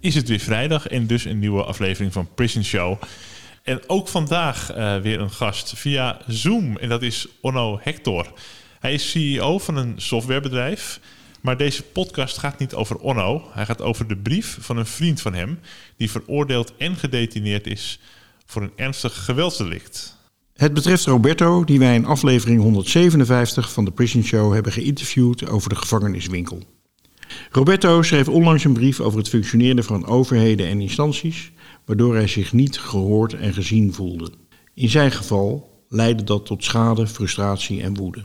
Is het weer vrijdag en dus een nieuwe aflevering van Prison Show. En ook vandaag eh, weer een gast via Zoom. En dat is Onno Hector. Hij is CEO van een softwarebedrijf. Maar deze podcast gaat niet over Onno. Hij gaat over de brief van een vriend van hem... die veroordeeld en gedetineerd is voor een ernstig geweldsdelict. Het betreft Roberto, die wij in aflevering 157 van de Prison Show hebben geïnterviewd over de gevangeniswinkel. Roberto schreef onlangs een brief over het functioneren van overheden en instanties, waardoor hij zich niet gehoord en gezien voelde. In zijn geval leidde dat tot schade, frustratie en woede.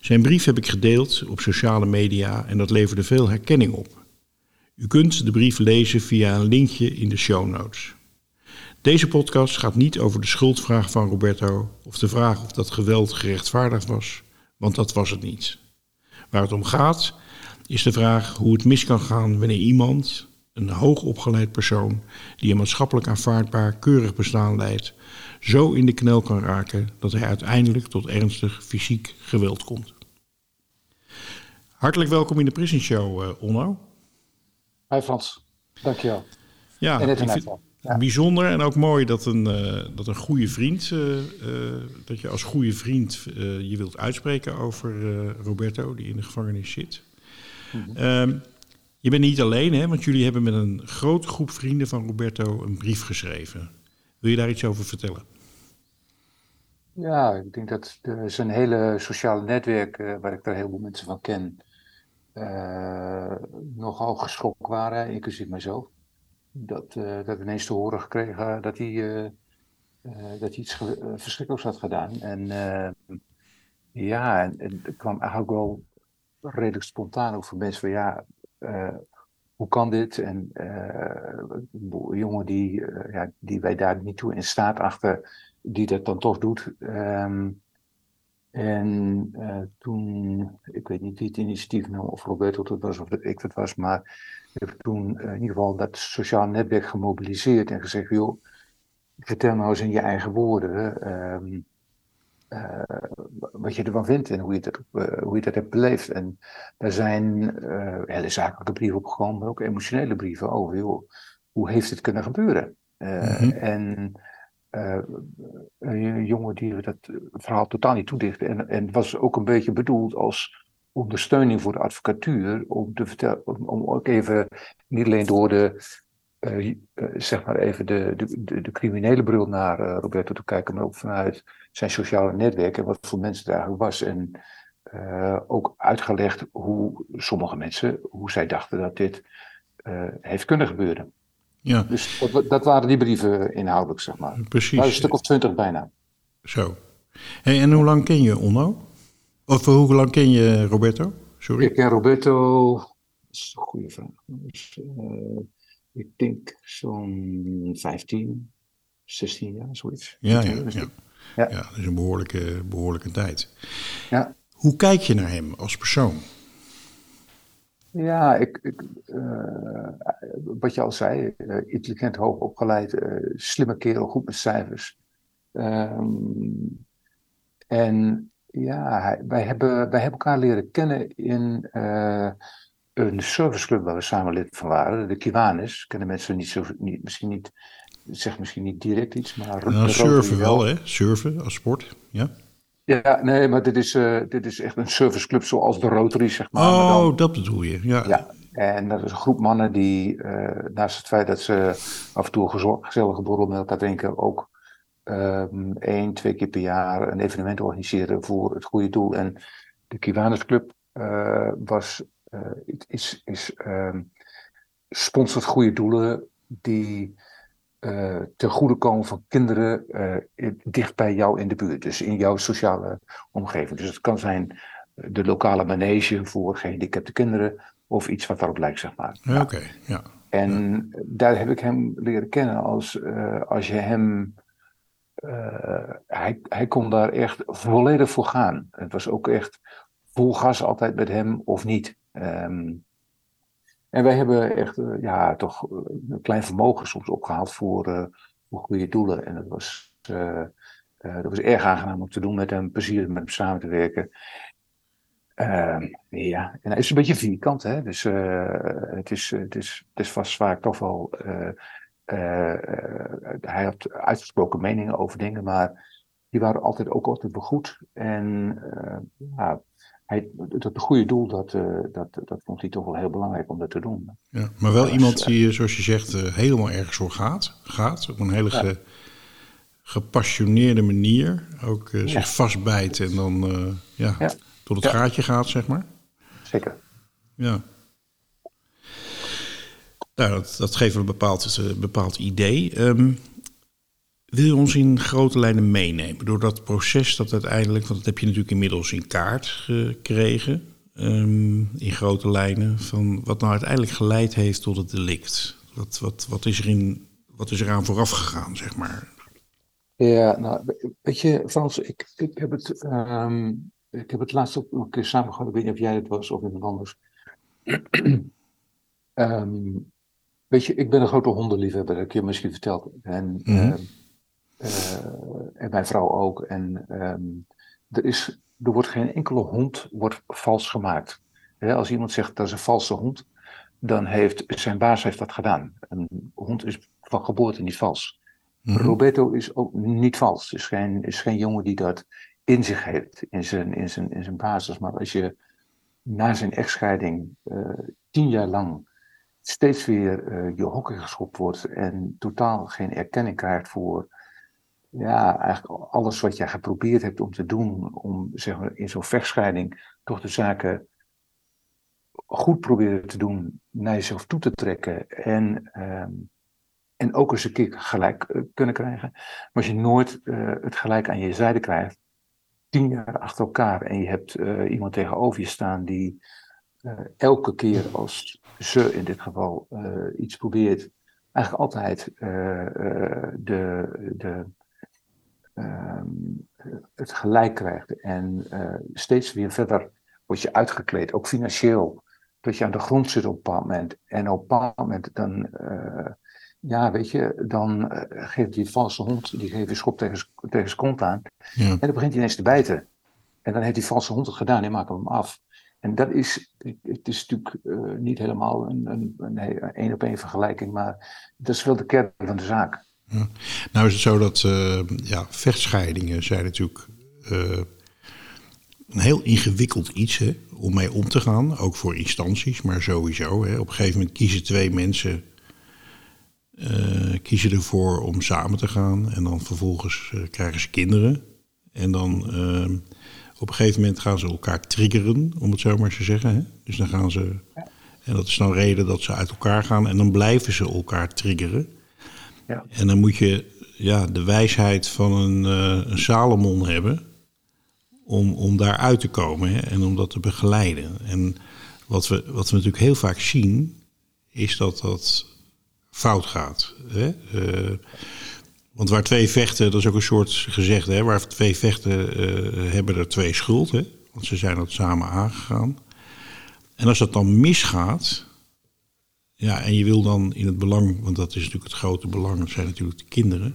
Zijn brief heb ik gedeeld op sociale media en dat leverde veel herkenning op. U kunt de brief lezen via een linkje in de show notes. Deze podcast gaat niet over de schuldvraag van Roberto of de vraag of dat geweld gerechtvaardigd was, want dat was het niet. Waar het om gaat is de vraag hoe het mis kan gaan wanneer iemand, een hoogopgeleid persoon die een maatschappelijk aanvaardbaar keurig bestaan leidt, zo in de knel kan raken dat hij uiteindelijk tot ernstig fysiek geweld komt. Hartelijk welkom in de Prison Show, eh, Onno. Hi Frans, dankjewel. Ja, En het Ja. bijzonder en ook mooi dat een, eh, dat een goede vriend, eh, dat je als goede vriend je wilt uitspreken over Roberto, die in de gevangenis zit. Mhm. Ehm, je bent niet alleen, hè, want jullie hebben met een grote groep vrienden van Roberto een brief geschreven. Wil je daar iets over vertellen? Ja, ik denk dat de, zijn hele sociale netwerk, eh, waar ik daar heel veel mensen van ken, eh, nogal geschokt waren, inclusief mijzelf. Dat, eh, dat ineens te horen gekregen dat hij, eh, eh, dat hij iets eh, verschrikkelijks had gedaan. En eh, ja, en, en het kwam eigenlijk wel redelijk spontaan over mensen van ja, eh, hoe kan dit? En een jongen die, eh, ja, die wij daar niet toe in staat achter, die dat dan toch doet. Ehm, en toen, ik weet niet wie het initiatief nam, of Roberto dat was of dat ik dat was, maar ik heb toen in ieder geval dat sociaal netwerk gemobiliseerd en gezegd, joh, vertel nou eens in je eigen woorden ehm, eh, wat je ervan vindt en hoe je dat, eh, hoe je dat hebt beleefd. En daar zijn eh, hele zakelijke brieven opgekomen, maar ook emotionele brieven over, joh, hoe heeft het kunnen gebeuren? Eh, Mhm. En eh, een jongen die dat verhaal totaal niet toedichtte. En, en was ook een beetje bedoeld als ondersteuning voor de advocatuur. Om te vertellen, om, ook even, niet alleen door de, eh, eh, zeg maar even de, de, de, de criminele bril naar eh, Roberto te kijken, maar ook vanuit zijn sociale netwerk en wat voor mensen het eigenlijk was. En eh, ook uitgelegd hoe sommige mensen, hoe zij dachten dat dit eh, heeft kunnen gebeuren. Ja, Dus dat, wa- dat waren die brieven inhoudelijk, zeg maar. precies. Nou, een stuk of twintig bijna. Zo. Hey, en hoe lang ken je Onno? Of eh, hoe lang ken je Roberto? Sorry. Ik ken Roberto, dat is een goede vraag. Dus, eh, ik denk zo'n 15, 16 jaar, zoiets. Ja, ja, ja. Ja, Ja. dat is een behoorlijke, behoorlijke tijd. Ja. Hoe kijk je naar hem als persoon? Ja, ik, ik, eh, wat je al zei, eh, intelligent, hoog opgeleid, eh, slimme kerel, goed met cijfers. Ehm, en ja, hij- wij hebben, wij hebben elkaar leren kennen in een serviceclub waar we samen lid van waren, de Kiwanis. Kennen mensen niet zo, niet, misschien niet, zegt misschien niet direct iets, maar... Nou, surfen wel, hè? Surfen als sport. Ja. Ja, nee, maar dit is, eh, dit is echt een serviceclub zoals de Rotary, zeg maar. maar dan- Oh, dat bedoel je. Ja. Ja, En dat is een groep mannen die, uh, naast het feit dat ze af en toe een gezellige borrel met elkaar drinken, ook um, één, twee keer per jaar een evenement organiseren voor het goede doel. En de Kiwanis Club uh, was, is, is um, sponsort goede doelen die uh, ten goede komen van kinderen dicht bij jou in de buurt. Dus in jouw sociale omgeving. Dus het kan zijn de lokale manege voor gehandicapte kinderen of iets wat daarop lijkt, zeg maar. Oké, ja. En daar heb ik hem leren kennen als, uh, als je hem. Hij, hij kon daar echt volledig voor gaan. Het was ook echt vol gas altijd met hem of niet. Um, en wij hebben echt uh, ja, toch een klein vermogen soms opgehaald voor, voor goede doelen. En dat was, dat was erg aangenaam om te doen met hem, plezier met hem samen te werken. Uh, ja, en hij is een beetje vierkant, hè? dus het, is, het, is, het is vast vaak toch wel. Hij had uitgesproken meningen over dingen, maar die waren altijd ook altijd wel goed. En ja, hij, dat goede doel, dat, dat, dat vond hij toch wel heel belangrijk om dat te doen. Ja, maar wel iemand die, zoals je zegt, helemaal ergens voor gaat. gaat op een hele ja. ge, gepassioneerde manier. Ook zich ja. vastbijt en dan ja. ja tot het gaatje gaat, zeg maar. Zeker. Ja. Nou, dat, dat geeft een bepaald, een bepaald idee. Um, wil je ons in grote lijnen meenemen door dat proces dat uiteindelijk, want dat heb je natuurlijk inmiddels in kaart gekregen, um, in grote lijnen, van wat nou uiteindelijk geleid heeft tot het delict? Wat, wat, wat, is, er in, wat is eraan vooraf gegaan, zeg maar? Ja, nou, weet je, Frans, ik, ik heb het um, ik heb het laatst ook een keer samengevat, ik weet niet of jij het was of iemand anders. um, weet je, ik ben een grote hondenliefhebber, dat heb ik je misschien verteld. En, mm -hmm. uh, en mijn vrouw ook. En um, er, is, er wordt geen enkele hond wordt vals gemaakt. He, als iemand zegt dat is een valse hond, dan heeft zijn baas heeft dat gedaan. Een hond is van geboorte niet vals. Mm -hmm. Roberto is ook niet vals. Is geen, is geen jongen die dat in zich heeft, in zijn, in zijn, in zijn basis. Maar als je na zijn echtscheiding uh, tien jaar lang steeds weer uh, je hokken geschopt wordt en totaal geen erkenning krijgt voor ja, eigenlijk alles wat jij geprobeerd hebt om te doen, om zeg maar, in zo'n vechtscheiding toch de zaken goed proberen te doen, naar jezelf toe te trekken en, um, en ook eens een keer gelijk uh, kunnen krijgen. Maar als je nooit uh, het gelijk aan je zijde krijgt, tien jaar achter elkaar en je hebt uh, iemand tegenover je staan die elke keer als ze in dit geval iets probeert, eigenlijk altijd de, de, um, het gelijk krijgt en steeds weer verder word je uitgekleed, ook financieel, dat je aan de grond zit op een bepaald moment en op een bepaald moment dan ja, weet je, dan uh, geeft die valse hond, die geeft een schop tegen, tegen zijn kont aan. Ja. En dan begint hij ineens te bijten. En dan heeft die valse hond het gedaan en maakt hem af. En dat is, het is natuurlijk uh, niet helemaal een, een, een, een op één vergelijking, maar dat is wel de kern van de zaak. Ja. Nou is het zo dat uh, ja, vechtscheidingen zijn natuurlijk een heel ingewikkeld iets hè, om mee om te gaan. Ook voor instanties, maar sowieso. Hè. Op een gegeven moment kiezen twee mensen uh, kiezen ervoor om samen te gaan. En dan vervolgens krijgen ze kinderen. En dan op een gegeven moment gaan ze elkaar triggeren, om het zo maar te zeggen. Hè? Dus dan gaan ze. En dat is dan reden dat ze uit elkaar gaan. En dan blijven ze elkaar triggeren. Ja. En dan moet je ja, de wijsheid van een, een Salomon hebben. Om, om daar uit te komen hè? en om dat te begeleiden. En wat we, wat we natuurlijk heel vaak zien, is dat dat fout gaat. Hè? Uh, want waar twee vechten, dat is ook een soort gezegd, hè, waar twee vechten uh, hebben er twee schuld. Hè? Want ze zijn dat samen aangegaan. En als dat dan misgaat, ja, en je wil dan in het belang, want dat is natuurlijk het grote belang, dat zijn natuurlijk de kinderen.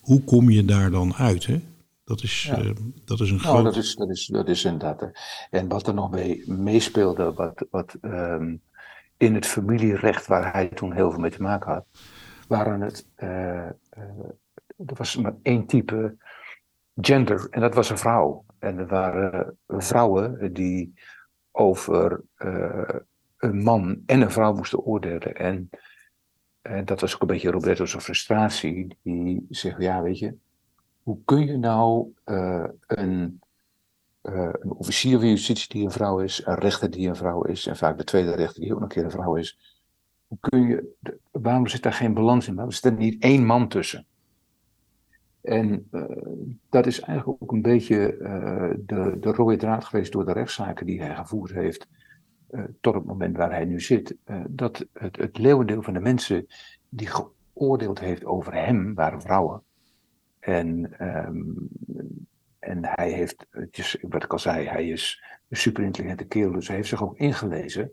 Hoe kom je daar dan uit? Hè? Dat is, ja. uh, dat is een nou, dat is, dat, is, dat is inderdaad. En wat er nog mee meespeelde, wat, wat um, in het familierecht waar hij toen heel veel mee te maken had, waren het, uh, uh, er was maar één type gender en dat was een vrouw. En er waren vrouwen die over een man en een vrouw moesten oordelen. En, en dat was ook een beetje Roberto's frustratie. Die zegt, ja, weet je, hoe kun je nou uh, een, uh, een officier van justitie die een vrouw is, een rechter die een vrouw is, en vaak de tweede rechter die ook nog een keer een vrouw is, hoe kun je, waarom zit daar geen balans in? Waarom zit er niet één man tussen? En uh, dat is eigenlijk ook een beetje de, de rode draad geweest door de rechtszaken die hij gevoerd heeft tot het moment waar hij nu zit. dat het, het leeuwendeel van de mensen die geoordeeld heeft over hem waren vrouwen. En, um, en hij heeft, wat ik al zei, hij is een superintelligente kerel, dus hij heeft zich ook ingelezen.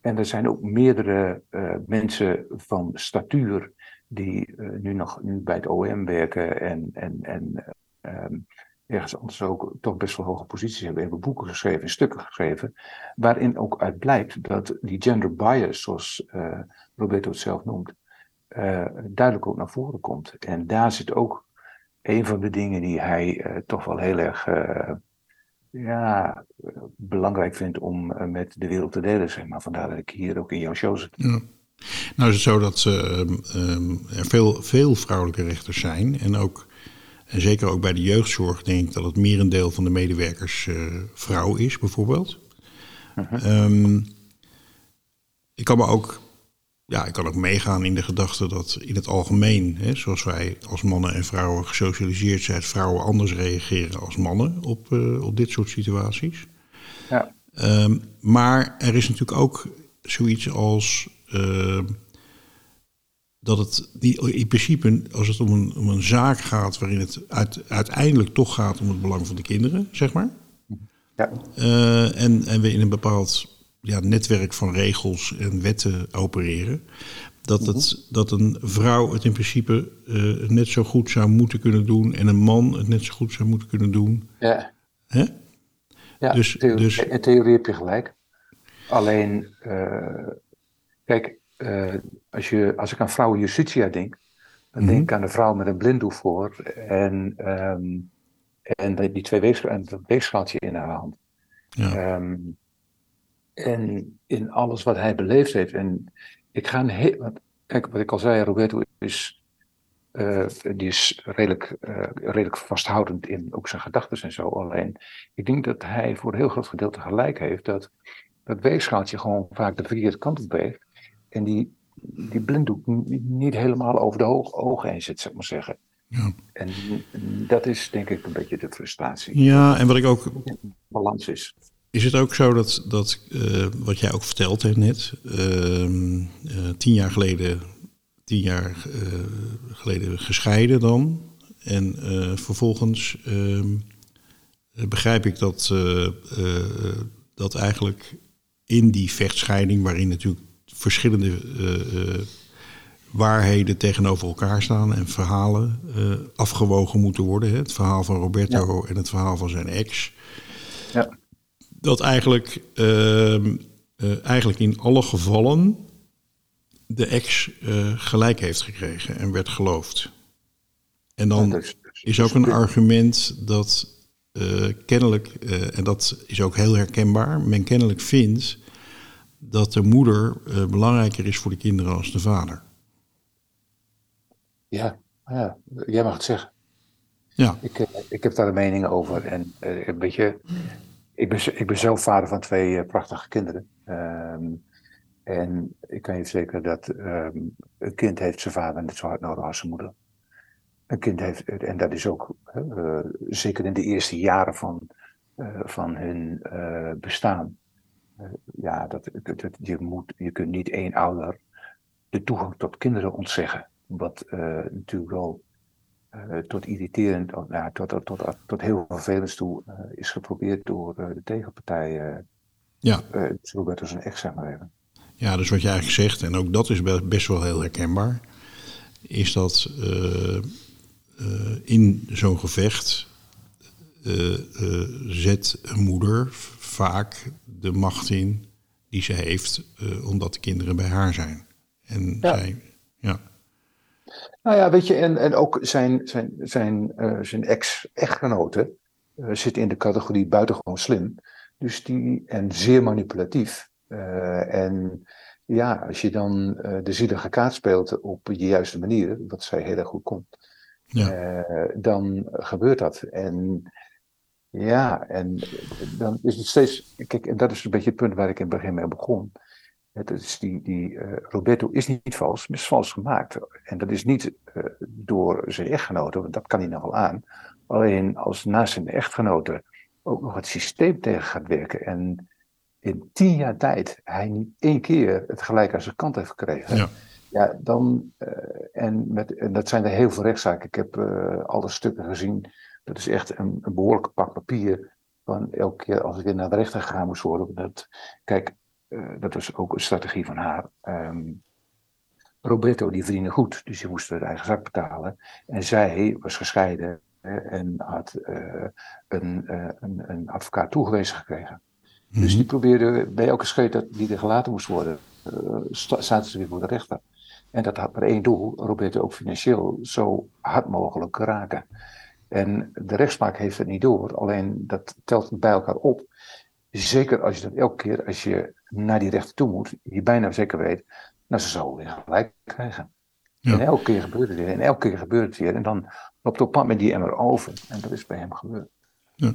En er zijn ook meerdere mensen van statuur die nu nog nu bij het OM werken en, en, en um, ergens anders ook toch best wel hoge posities hebben, hebben boeken geschreven, stukken geschreven, waarin ook uit blijkt dat die gender bias, zoals uh, Roberto het zelf noemt, uh, duidelijk ook naar voren komt. En daar zit ook een van de dingen die hij toch wel heel erg ja, belangrijk vindt om met de wereld te delen, zeg maar. Vandaar dat ik hier ook in jouw show zit. Nou is het zo dat uh, er veel, veel vrouwelijke rechters zijn. En ook, en zeker ook bij de jeugdzorg, denk ik dat het merendeel van de medewerkers uh, vrouw is, bijvoorbeeld. -huh. um, ik kan me ook, ja, ik kan ook meegaan in de gedachte dat in het algemeen, hè, zoals wij als mannen en vrouwen gesocialiseerd zijn, vrouwen anders reageren als mannen op, uh, op dit soort situaties. Ja. Um, maar er is natuurlijk ook zoiets als uh, dat het die, in principe, als het om een, om een zaak gaat waarin het uit, uiteindelijk toch gaat om het belang van de kinderen, zeg maar. Ja. Uh, en, en we in een bepaald ja, netwerk van regels en wetten opereren. Dat, het, dat een vrouw het in principe uh, net zo goed zou moeten kunnen doen en een man het net zo goed zou moeten kunnen doen. Ja. Hè? Ja, dus, theorie, dus, in theorie heb je gelijk. Alleen, uh, kijk, uh, als, je, als ik aan vrouwen justitia denk, dan mm -hmm. denk ik aan een vrouw met een blinddoek voor en, um, en die twee weegscha en dat weegschaaltje in haar hand. Ja. Um, en in alles wat hij beleefd heeft. En ik ga een heel. Kijk, wat ik al zei, Roberto is. Uh, die is redelijk, uh, redelijk vasthoudend in ook zijn gedachten en zo. Alleen, ik denk dat hij voor een heel groot gedeelte gelijk heeft dat dat weegschaaltje gewoon vaak de verkeerde kant op weegt. En die, die blinddoek niet helemaal over de ogen heen zit, zeg maar zeggen. Ja. En dat is denk ik een beetje de frustratie. Ja, en wat ik ook. Balans is. Is het ook zo dat, dat uh, wat jij ook verteld hebt net, uh, uh, tien jaar geleden, tien jaar uh, geleden gescheiden dan. En vervolgens ehm, begrijp ik dat, dat eigenlijk in die vechtscheiding, waarin natuurlijk verschillende waarheden tegenover elkaar staan en verhalen afgewogen moeten worden. Hè? Het verhaal van Roberto ja. en het verhaal van zijn ex. Ja dat eigenlijk, uh, uh, eigenlijk in alle gevallen de ex gelijk heeft gekregen en werd geloofd. En dan ja, is, is, ook een argument dat eh, kennelijk, en dat is ook heel herkenbaar, men kennelijk vindt dat de moeder belangrijker is voor de kinderen als de vader. Ja, ja jij mag het zeggen. Ja. Ik, ik heb daar een mening over. En een beetje ik ben, ik ben zelf vader van twee uh, prachtige kinderen. Um, en ik kan je verzekeren dat um, een kind heeft zijn vader net zo hard nodig als zijn moeder. Een kind heeft, en dat is ook zeker in de eerste jaren van, van hun bestaan. Ja, dat, dat, je, moet, je kunt niet één ouder de toegang tot kinderen ontzeggen. Wat natuurlijk wel uh, tot irriterend, nou, tot, tot, tot, tot heel vervelend toe uh, is geprobeerd door de tegenpartij. ja. zijn ex, zeg maar even. Ja, dus wat je eigenlijk zegt, en ook dat is best wel heel herkenbaar, is dat in zo'n gevecht zet een moeder vaak de macht in die ze heeft, omdat de kinderen bij haar zijn. En ja. zij, ja. Nou ja, weet je, en, en ook zijn, zijn, zijn, uh, zijn ex-echtgenote uh, zit in de categorie buitengewoon slim. Dus die, en zeer manipulatief. en ja, als je dan de zielige kaart speelt op de juiste manier, wat zij heel erg goed kon, ja. dan gebeurt dat. En ja, en dan is het steeds. Kijk, en dat is een beetje het punt waar ik in het begin mee begon. Het is die, die uh, Roberto is niet vals, maar is vals gemaakt. En dat is niet uh, door zijn echtgenoten, want dat kan hij nog wel aan. Alleen als naast zijn echtgenoten ook nog het systeem tegen gaat werken. En in tien jaar tijd hij niet één keer het gelijk aan zijn kant heeft gekregen. Ja, ja dan. Uh, en, met, en dat zijn er heel veel rechtszaken. Ik heb alle stukken gezien dat is echt een, een behoorlijk pak papier. Van elke keer als ik weer naar de rechter gegaan moest worden. Dat, kijk, uh, dat was ook een strategie van haar. Um, Roberto die verdiende goed, dus die moest de eigen zak betalen. En zij was gescheiden en had uh, een, uh, een, een, advocaat toegewezen gekregen. Dus mhm. die probeerde bij elke scheet die er gelaten moest worden, zaten ze weer voor de rechter. En dat had maar één doel, Roberto ook financieel zo hard mogelijk raken. En de rechtspraak heeft het niet door, alleen dat telt bij elkaar op. Zeker als je dat elke keer, als je naar die rechter toe moet, je bijna zeker weet, nou ze zou weer gelijk krijgen. En elke keer gebeurt het weer, en elke keer gebeurt het weer. En dan loopt op pad met die emmer over. En dat is bij hem gebeurd. Ja,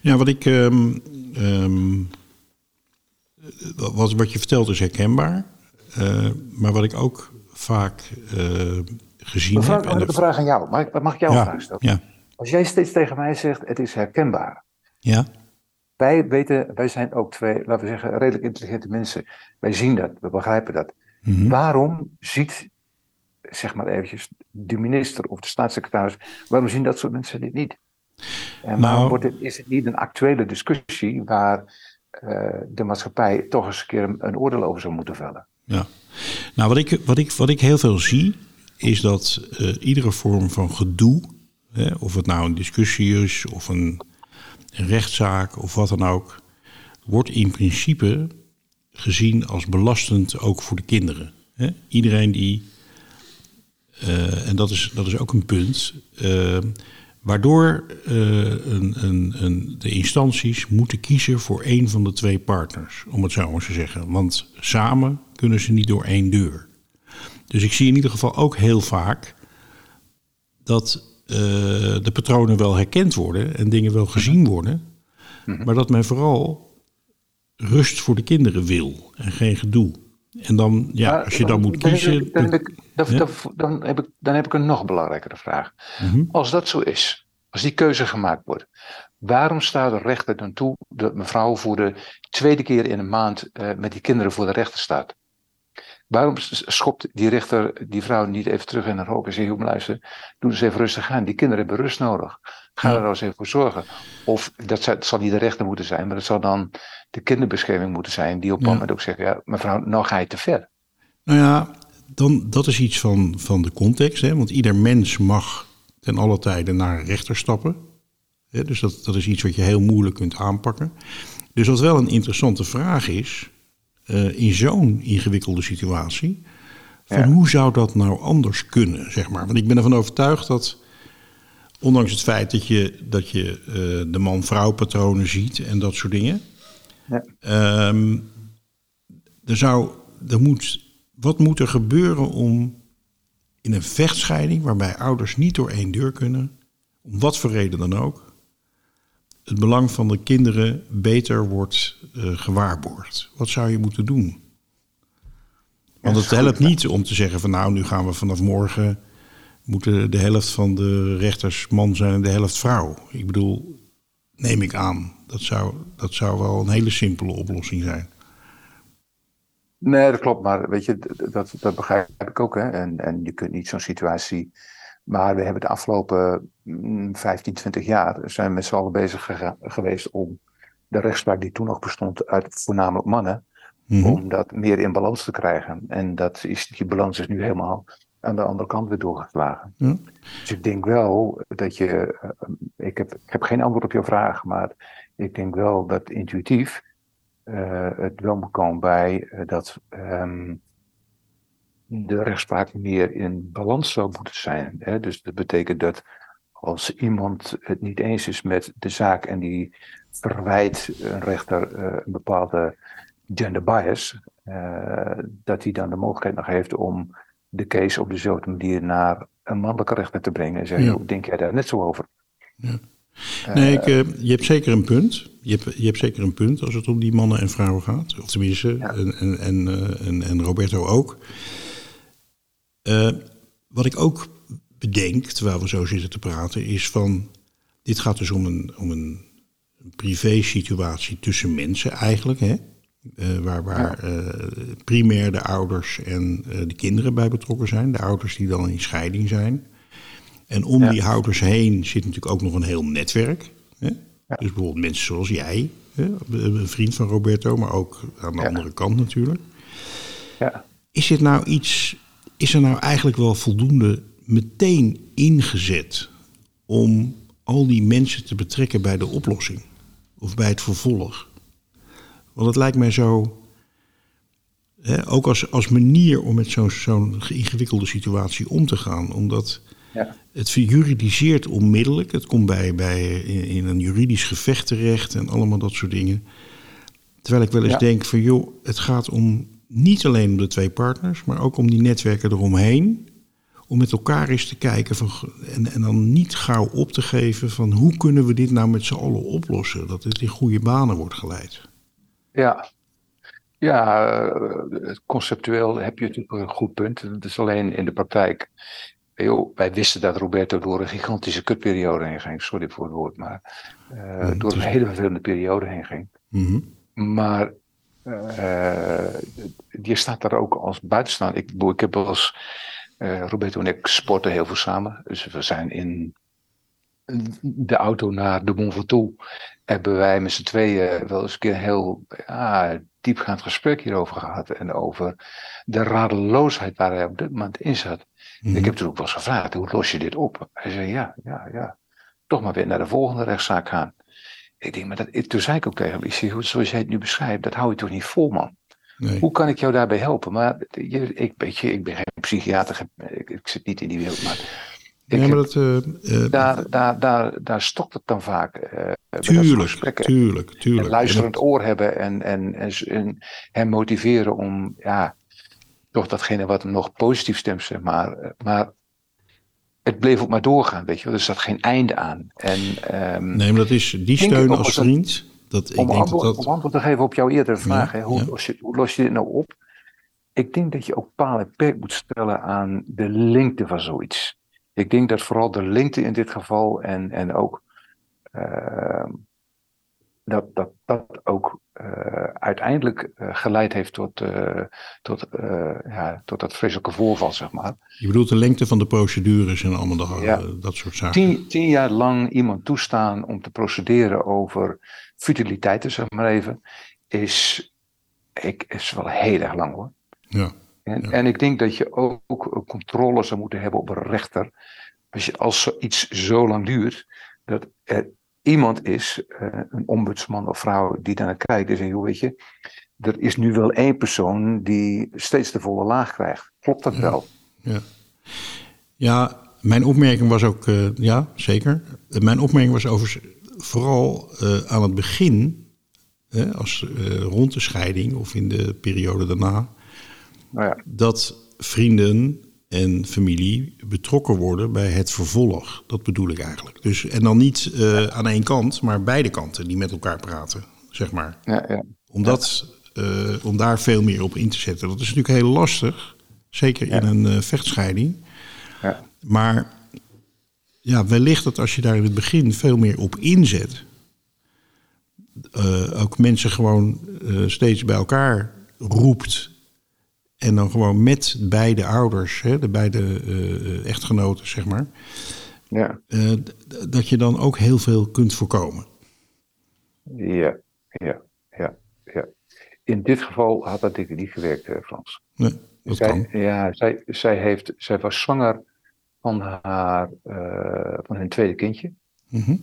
ja wat ik. Um, um, wat, wat je vertelt is herkenbaar. Uh, maar wat ik ook vaak uh, gezien heb. Heb een vraag aan jou. Mag ik, mag ik jou ja, een vraag stellen? Ja. Als jij steeds tegen mij zegt, het is herkenbaar. Ja. Wij weten, wij zijn ook twee, laten we zeggen, redelijk intelligente mensen. Wij zien dat, we begrijpen dat. Mhm. Waarom ziet, zeg maar eventjes, de minister of de staatssecretaris, waarom zien dat soort mensen dit niet? En waarom Nou- wordt het, is het niet een actuele discussie waar eh, de maatschappij toch eens een keer een, een oordeel over zou moeten vellen? Ja. Nou, wat ik, wat, ik, wat ik heel veel zie, is dat eh, iedere vorm van gedoe, of het nou een discussie is of een, rechtszaak of wat dan ook, wordt in principe gezien als belastend ook voor de kinderen. Iedereen die, eh, en dat is, dat is ook een punt, eh, waardoor eh, een, een, een, de instanties moeten kiezen voor één van de twee partners, om het zo maar te zeggen. Want samen kunnen ze niet door één deur. Dus ik zie in ieder geval ook heel vaak dat eh, de patronen wel herkend worden en dingen wel gezien worden, maar dat men vooral rust voor de kinderen wil en geen gedoe. En dan, ja, als je dan moet kiezen. ik- Dan heb ik, dan, Ja. dan, dan heb ik, dan heb ik een nog belangrijkere vraag. Mhm. Als dat zo is, als die keuze gemaakt wordt, waarom staat de rechter dan toe dat mevrouw voor de tweede keer in een maand eh, met die kinderen voor de rechter staat? Waarom schopt die rechter die vrouw niet even terug in haar hoofd en zegt: "Joh, luister, doe eens even rustig aan. Die kinderen hebben rust nodig. Ga er nou eens even voor zorgen. Of dat, zou- zal niet de rechter moeten zijn, maar het zal dan de kinderbescherming moeten zijn, die op een Ja. moment ook zegt: Ja, mevrouw, nou ga je te ver. Nou ja, dan, dat is iets van, van de context. Hè? Want ieder mens mag ten alle tijde naar een rechter stappen. Hè? Dus dat, dat is iets wat je heel moeilijk kunt aanpakken. Dus wat wel een interessante vraag is, eh, in zo'n ingewikkelde situatie, van Ja. hoe zou dat nou anders kunnen, zeg maar. Want ik ben ervan overtuigd dat, ondanks het feit dat je, dat je eh, de man-vrouw patronen ziet en dat soort dingen, Ja. Ehm, er zou, er moet, wat moet er gebeuren om in een vechtscheiding, waarbij ouders niet door één deur kunnen, om wat voor reden dan ook, het belang van de kinderen beter wordt eh, gewaarborgd? Wat zou je moeten doen? Want het helpt niet om te zeggen van nou, nu gaan we vanaf morgen, moeten de helft van de rechters man zijn en de helft vrouw. Ik bedoel, neem ik aan. Dat zou, dat zou wel een hele simpele oplossing zijn. Nee, dat klopt, maar weet je, dat, dat begrijp ik ook. Hè? En, en je kunt niet zo'n situatie. Maar we hebben de afgelopen mm, 15, 20 jaar zijn we met z'n allen bezig geweest om de rechtspraak die toen nog bestond uit voornamelijk mannen, Mhm. om dat meer in balans te krijgen. En dat is, die balans is nu helemaal aan de andere kant weer doorgeslagen. Ja. Dus ik denk wel dat je, eh, ik heb, ik heb geen antwoord op jouw vraag, maar ik denk wel dat intuïtief eh, het wel moet komen bij eh, dat ehm, de rechtspraak meer in balans zou moeten zijn. Hè? Dus dat betekent dat als iemand het niet eens is met de zaak en die verwijt een rechter eh, een bepaalde gender bias, eh, dat hij dan de mogelijkheid nog heeft om de case op dezelfde manier naar een mannelijke rechter te brengen. En zeggen, Ja. hoe denk jij daar net zo over? Nee, ik, eh, je hebt zeker een punt. Je hebt, je hebt zeker een punt als het om die mannen en vrouwen gaat. Of tenminste, Ja. en, en, en, en, en Roberto ook. Eh, wat ik ook bedenk, terwijl we zo zitten te praten, is van... Dit gaat dus om een, om een privé situatie tussen mensen eigenlijk, hè? Eh, waar waar eh, primair de ouders en de kinderen bij betrokken zijn. De ouders die dan in scheiding zijn. En om Ja. die ouders heen zit natuurlijk ook nog een heel netwerk. Hè? Dus bijvoorbeeld mensen zoals jij, hè? een vriend van Roberto, maar ook aan de Ja. andere kant natuurlijk. Ja. Is dit nou iets, is er nou eigenlijk wel voldoende meteen ingezet om al die mensen te betrekken bij de oplossing? Of bij het vervolg? Want het lijkt mij zo, hè, ook als, als manier om met zo'n zo'n ingewikkelde situatie om te gaan. Omdat Ja. het juridiseert onmiddellijk. Het komt bij, bij in, in een juridisch gevecht terecht en allemaal dat soort dingen. Terwijl ik wel eens Ja. denk van joh, het gaat om niet alleen om de twee partners, maar ook om die netwerken eromheen. Om met elkaar eens te kijken van, en, en dan niet gauw op te geven van hoe kunnen we dit nou met z'n allen oplossen. Dat het in goede banen wordt geleid. Ja, ja eh, conceptueel heb je natuurlijk een goed punt. Het is alleen in de praktijk. Joh, wij wisten dat Roberto door een gigantische kutperiode heen ging. Sorry voor het woord, maar eh, door een hele vervelende periode heen ging. Mhm. Maar eh, je staat daar ook als buitenstaander. Ik, ik heb wel eens, eh, Roberto en ik sporten heel veel samen. Dus we zijn in de auto naar de Mont Ventoux. Hebben wij met z'n tweeën wel eens een keer een heel ja, diepgaand gesprek hierover gehad. En over de radeloosheid waar hij op dit moment in zat. Mhm. Ik heb toen ook wel eens gevraagd, hoe los je dit op? Hij zei, ja, ja, ja. Toch maar weer naar de volgende rechtszaak gaan. Ik denk, maar dat, toen zei ik ook tegen hem, ik zeg, hoe- zoals jij het nu beschrijft, dat hou je toch niet vol, man. Nee. Hoe kan ik jou daarbij helpen? Maar je, ik, weet je, ik ben geen psychiater, ik, ik zit niet in die wereld, maar, ik Ja, maar dat, eh, eh, daar, daar, daar, daar stokt het dan vaak. soort tuurlijk, tuurlijk, tuurlijk. Een luisterend En oor hebben en, en, en, en hem motiveren om, ja, toch datgene wat hem nog positief stemt, zeg maar. Maar het bleef ook maar doorgaan, weet je wel. Er zat geen einde aan. En ehm, Nee, maar dat is die steun als vriend. Dat, ik om, denk dat antwoord, dat. om antwoord te geven op jouw eerdere vraag, Ja, hè, hoe, ja. Los je, hoe los je dit nou op? Ik denk dat je ook paal en perk moet stellen aan de lengte van zoiets. Ik denk dat vooral de lengte in dit geval en, en ook ehm, dat, dat dat ook eh, uiteindelijk eh, geleid heeft tot, eh, tot, ja, tot dat vreselijke voorval, zeg maar. Je bedoelt de lengte van de procedures en allemaal dat, Ja. dat soort zaken. Tien, tien jaar lang iemand toestaan om te procederen over futiliteiten, zeg maar even, is, ik, is wel heel erg lang hoor. Ja. En, Ja. en ik denk dat je ook, controle zou moeten hebben op een rechter. Als, je, als zoiets zo lang duurt, dat er iemand is, eh, een ombudsman of vrouw, die daar naar kijkt en zegt, joh, weet je, er is nu wel één persoon die steeds de volle laag krijgt. Klopt dat wel? Ja. ja, mijn opmerking was ook, eh, ja, zeker. Mijn opmerking was over, vooral eh, aan het begin, hè, als, rond de scheiding of in de periode daarna, Nou ja, dat vrienden en familie betrokken worden bij het vervolg. Dat bedoel ik eigenlijk. Dus, en dan niet eh, aan één kant, maar beide kanten die met elkaar praten, zeg maar. ja, ja. Om, dat, eh, om daar veel meer op in te zetten. Dat is natuurlijk heel lastig, zeker in een eh, vechtscheiding. Ja. Maar ja, wellicht dat als je daar in het begin veel meer op inzet, ook mensen gewoon steeds bij elkaar roept. En dan gewoon met beide ouders, hè, de beide eh, echtgenoten, zeg maar. ja. eh, dat je dan ook heel veel kunt voorkomen. Ja, ja, ja, ja. In dit geval had dat niet gewerkt, eh, Frans. Nee, dat zij, kan. Ja, zij, zij, heeft, zij was zwanger van, haar, eh, van hun tweede kindje. Mhm.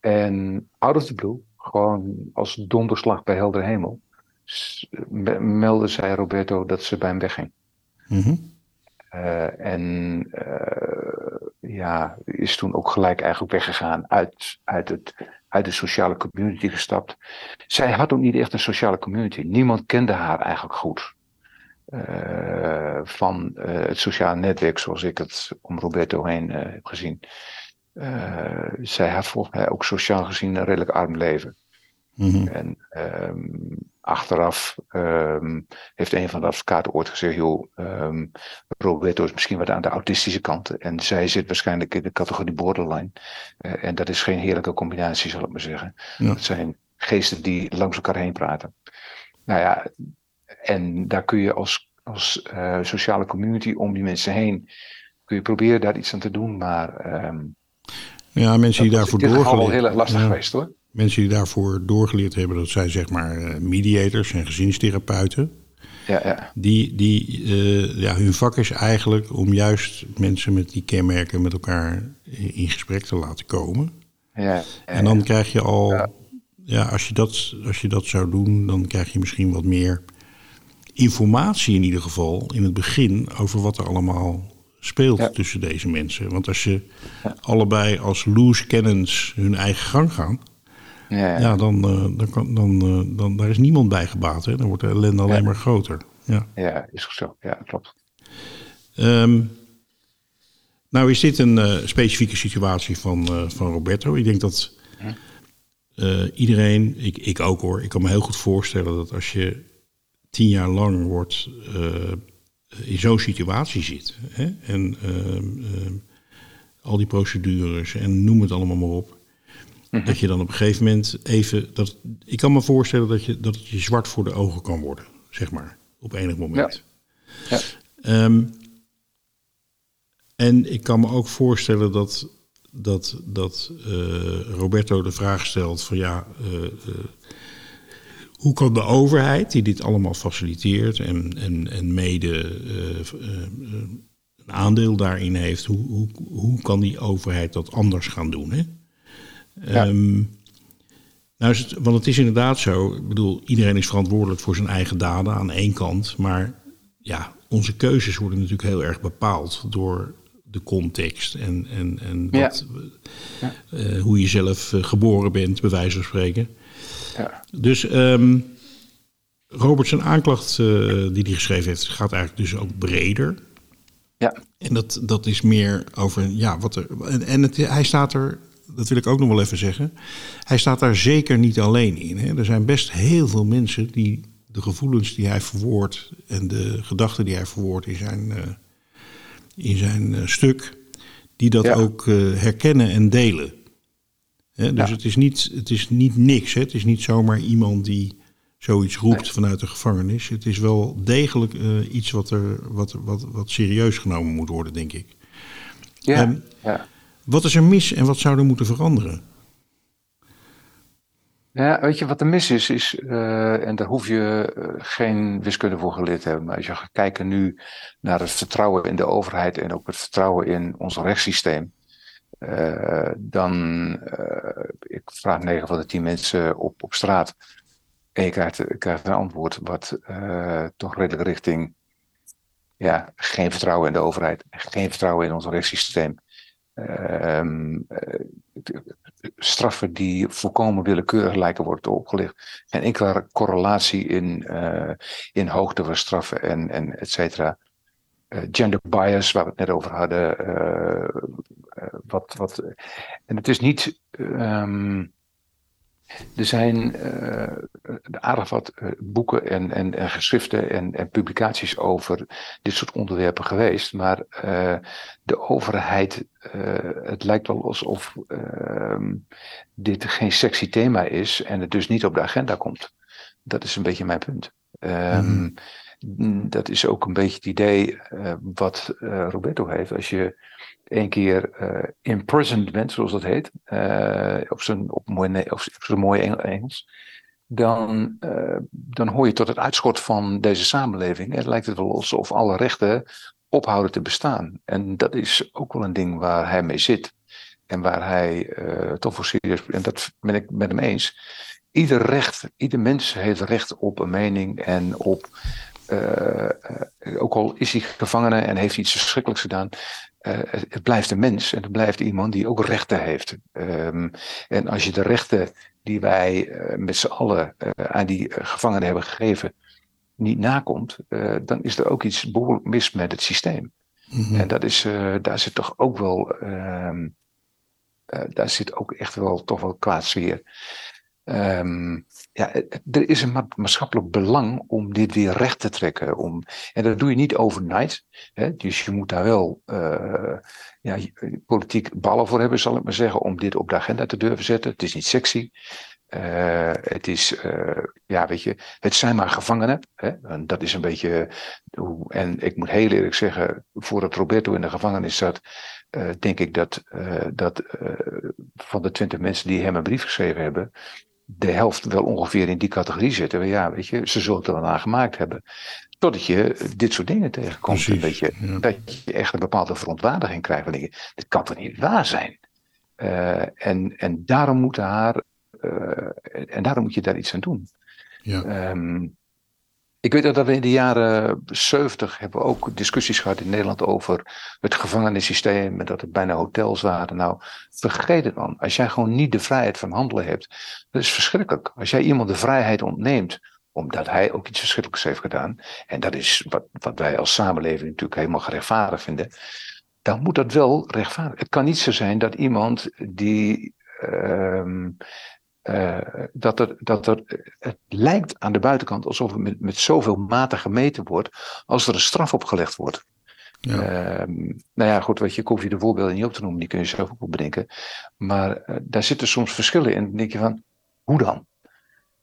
En out of the blue, gewoon als donderslag bij helder hemel, meldde zij Roberto dat ze bij hem wegging. Mhm. Eh, en eh, ja, is toen ook gelijk eigenlijk weggegaan uit, uit het uit de sociale community gestapt. Zij had ook niet echt een sociale community. Niemand kende haar eigenlijk goed. Uh, van het sociale netwerk zoals ik het om Roberto heen heb gezien. zij had volgens mij ook sociaal gezien een redelijk arm leven. Mm -hmm. En um, achteraf um, heeft een van de advocaten ooit gezegd: joh, um, Roberto is misschien wat aan de autistische kant. En zij zit waarschijnlijk in de categorie borderline. Uh, en dat is geen heerlijke combinatie, zal ik maar zeggen. Ja. Dat zijn geesten die langs elkaar heen praten. Nou ja, en daar kun je als, als uh, sociale community om die mensen heen. kun je proberen daar iets aan te doen. Maar. Um, ja, mensen die daarvoor doorgaan. Dat is wel heel erg lastig ja. geweest hoor. Mensen die daarvoor doorgeleerd hebben, dat zijn zeg maar uh, mediators en gezinstherapeuten. Ja, ja. Die, die uh, ja, hun vak is eigenlijk om juist mensen met die kenmerken met elkaar in, gesprek te laten komen. Ja, ja, en dan krijg je al, ja. ja, als, je dat, als je dat zou doen, dan krijg je misschien wat meer informatie in ieder geval in het begin over wat er allemaal speelt ja. tussen deze mensen. Want als je ja. allebei als loose cannons hun eigen gang gaan, ja, ja dan, uh, dan, dan, uh, dan daar is niemand bij gebaat. Hè? Dan wordt de ellende alleen maar groter. Ja, ja is zo. Ja, klopt. Um, nou is dit een uh, specifieke situatie van, van Roberto. Ik denk dat iedereen, ik, ik ook hoor, ik kan me heel goed voorstellen dat als je tien jaar lang wordt in zo'n situatie zit. Hè? En ehm, al die procedures en noem het allemaal maar op. Mm-hmm. Dat je dan op een gegeven moment even. Dat, ik kan me voorstellen dat, je, dat het je zwart voor de ogen kan worden, zeg maar, op enig moment. Ja. ja. Um, en ik kan me ook voorstellen dat, dat, dat uh, Roberto de vraag stelt: van ja, uh, uh, hoe kan de overheid, die dit allemaal faciliteert en, en, en mede een aandeel daarin heeft, hoe, hoe, hoe kan die overheid dat anders gaan doen? Hè? Ja. Um, nou is het, want het is inderdaad zo, ik bedoel, iedereen is verantwoordelijk voor zijn eigen daden aan één kant, maar ja, onze keuzes worden natuurlijk heel erg bepaald door de context en, en, en wat, ja. Uh, hoe je zelf uh, geboren bent, bij wijze van spreken. Ja. Dus um, Robert zijn aanklacht uh, die hij geschreven heeft, gaat eigenlijk dus ook breder. Ja. En dat, dat is meer over, ja, wat er. En, en het, hij staat er dat wil ik ook nog wel even zeggen. Hij staat daar zeker niet alleen in. Hè. Er zijn best heel veel mensen die de gevoelens die hij verwoordt en de gedachten die hij verwoordt in zijn, uh, in zijn uh, stuk, die dat ja. ook uh, herkennen en delen. Hè, dus ja. het, is niet, het is niet niks. Hè. Het is niet zomaar iemand die zoiets roept nee. vanuit de gevangenis. Het is wel degelijk iets wat, er, wat, wat, wat serieus genomen moet worden, denk ik. Ja, um, ja. Wat is er mis en wat zou er moeten veranderen? Ja, weet je wat er mis is, is uh, en daar hoef je uh, geen wiskunde voor geleerd te hebben. Maar als je gaat kijken nu naar het vertrouwen in de overheid en ook het vertrouwen in ons rechtssysteem, uh, dan, ik vraag 9 van de 10 mensen op, op straat en je krijgt, je krijgt een antwoord wat toch redelijk richting, ja, geen vertrouwen in de overheid, geen vertrouwen in ons rechtssysteem. Um, straffen die volkomen willekeurig lijken worden opgelegd. Geen enkele correlatie in, uh, in hoogte van straffen en, en et cetera. Uh, gender bias, waar we het net over hadden. Wat, wat, en het is niet. Um, er zijn aardig wat uh, boeken en, en, en geschriften en, en, publicaties over dit soort onderwerpen geweest. Maar uh, de overheid, het lijkt wel alsof ehm, dit geen sexy thema is en het dus niet op de agenda komt. Dat is een beetje mijn punt. Um, mm. Dat is ook een beetje het idee wat Roberto heeft. Als je één keer uh, imprisoned bent, zoals dat heet, uh, op zijn op mooi, op zijn mooie Engels, dan, uh, dan hoor je tot het uitschot van deze samenleving. Het lijkt het wel alsof alle rechten ophouden te bestaan. En dat is ook wel een ding waar hij mee zit. En waar hij toch voor serieus, en dat ben ik met hem eens. Ieder recht, ieder mens heeft recht op een mening en op ook al is hij gevangene en heeft iets verschrikkelijks gedaan, het blijft een mens en het blijft iemand die ook rechten heeft. Um, en als je de rechten die wij uh, met z'n allen uh, aan die gevangenen hebben gegeven niet nakomt, dan is er ook iets behoorlijk mis met het systeem. Mm -hmm. En dat is, daar zit toch ook wel, um, daar zit ook echt wel toch wel kwaad sfeer. Um, ja, er is een maatschappelijk belang om dit weer recht te trekken. Om, en dat doe je niet overnight. Hè? Dus je moet daar wel uh, ja, politiek ballen voor hebben, zal ik maar zeggen, om dit op de agenda te durven zetten. Het is niet sexy. Het is, ja, weet je, het zijn maar gevangenen. Hè? En dat is een beetje. En ik moet heel eerlijk zeggen, voordat Roberto in de gevangenis zat, denk ik dat, dat van de twintig mensen die hem een brief geschreven hebben, de helft wel ongeveer in die categorie zitten. Ja, weet je, ze zullen het er wel aan gemaakt hebben. Totdat je dit soort dingen tegenkomt. En dat, je, ja. dat je echt een bepaalde verontwaardiging krijgt. Van dit kan toch niet waar zijn? Uh, en, en daarom moet haar. Uh, en daarom moet je daar iets aan doen. Ja. Um, ik weet dat we in de jaren 70 hebben ook discussies gehad in Nederland over het gevangenissysteem en dat het bijna hotels waren. Nou, vergeet het dan. Als jij gewoon niet de vrijheid van handelen hebt, dat is verschrikkelijk. Als jij iemand de vrijheid ontneemt, omdat hij ook iets verschrikkelijks heeft gedaan, en dat is wat, wat wij als samenleving natuurlijk helemaal gerechtvaardigd vinden, dan moet dat wel rechtvaardig. Het kan niet zo zijn dat iemand die um, uh, dat, er, dat er, het lijkt aan de buitenkant alsof het met, met zoveel mate gemeten wordt als er een straf opgelegd wordt. Ja. Uh, nou ja, goed, weet je, hoef je de voorbeelden niet op te noemen, die kun je zelf ook bedenken. Maar uh, daar zitten soms verschillen in. Dan denk je van, hoe dan?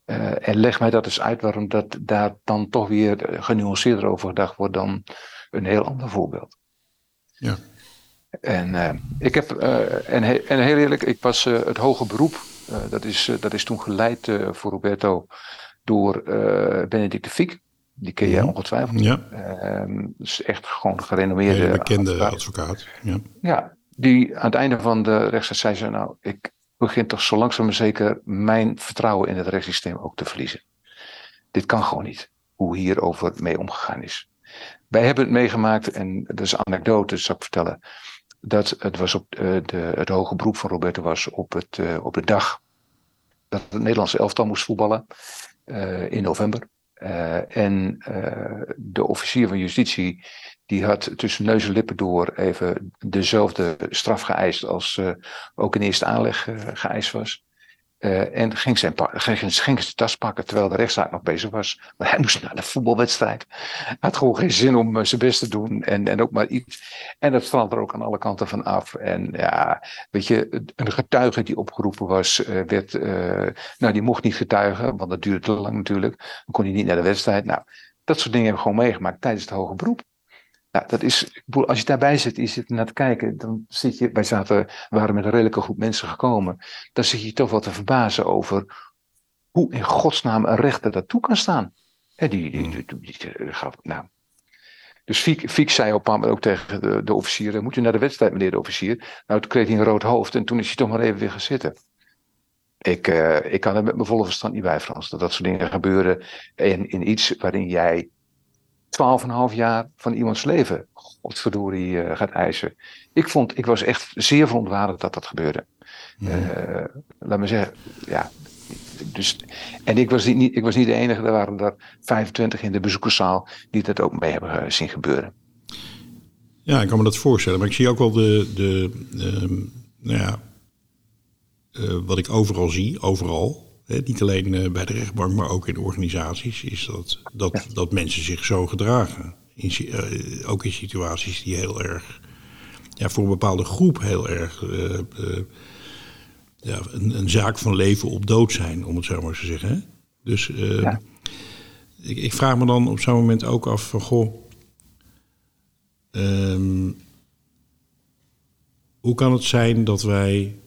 Uh, en leg mij dat eens uit waarom dat daar dan toch weer genuanceerder over gedacht wordt dan een heel ander voorbeeld. Ja. En ik heb, en, he, en heel eerlijk, ik was het hoge beroep dat, is, dat is toen geleid voor Roberto door Benedict de Fiek. Die ken jij ongetwijfeld. Ja. dus echt gewoon gerenommeerde. Een bekende advocaat. advocaat. Ja. ja, die aan het einde van de rechtszaak zei ze: Nou, ik begin toch zo langzaam maar zeker mijn vertrouwen in het rechtssysteem ook te verliezen. Dit kan gewoon niet, hoe hierover mee omgegaan is. Wij hebben het meegemaakt, en dat is een anekdote, dat zal ik vertellen dat het was op uh, de, het hoge beroep van Roberto was op, het, uh, op de dag dat het Nederlandse elftal moest voetballen uh, in november. en de officier van justitie die had tussen neus en lippen door even dezelfde straf geëist als ook in eerste aanleg geëist was. Uh, en ging zijn, ging, zijn tas pakken terwijl de rechtszaak nog bezig was. Maar hij moest naar de voetbalwedstrijd. Hij had gewoon geen zin om uh, zijn best te doen. En, en ook maar iets. En dat strand er ook aan alle kanten van af. En ja, weet je, een getuige die opgeroepen was, uh, werd. nou, die mocht niet getuigen, want dat duurde te lang natuurlijk. Dan kon hij niet naar de wedstrijd. Nou, dat soort dingen hebben we gewoon meegemaakt tijdens het hoge beroep. Nou, dat is, als je daarbij zit, je zit naar te kijken, dan zit je, wij waren met een redelijke groep mensen gekomen, dan zit je toch wel te verbazen over hoe in godsnaam een rechter daartoe kan staan. Die, die, die, die, nou. Dus Fiek, Fiek zei op een ook tegen de, officier, moet u naar de wedstrijd meneer de officier? Nou, toen kreeg hij een rood hoofd en toen is hij toch maar even weer gaan zitten. Ik, uh, ik kan er met mijn volle verstand niet bij, Frans, dat dat soort dingen gebeuren in, in iets waarin jij 12,5 jaar van iemands leven, godverdorie, uh, gaat eisen. Ik, vond, ik was echt zeer verontwaardigd dat dat gebeurde. Uh, laat me zeggen, ja. Dus, en ik was, niet, ik was niet de enige, er waren er 25 in de bezoekerszaal die dat ook mee hebben uh, zien gebeuren. Ja, ik kan me dat voorstellen. Maar ik zie ook wel de, de, de nou ja, wat ik overal zie, overal, niet alleen eh, bij de rechtbank, maar ook in organisaties, is dat, dat, dat mensen zich zo gedragen. In, uh, ook in situaties die heel erg, ja, voor een bepaalde groep heel erg uh, uh, ja, een, een, zaak van leven op dood zijn, om het zo maar te zeggen. Hè? Dus ja. ik, ik, vraag me dan op zo'n moment ook af van, goh, um, hoe kan het zijn dat wij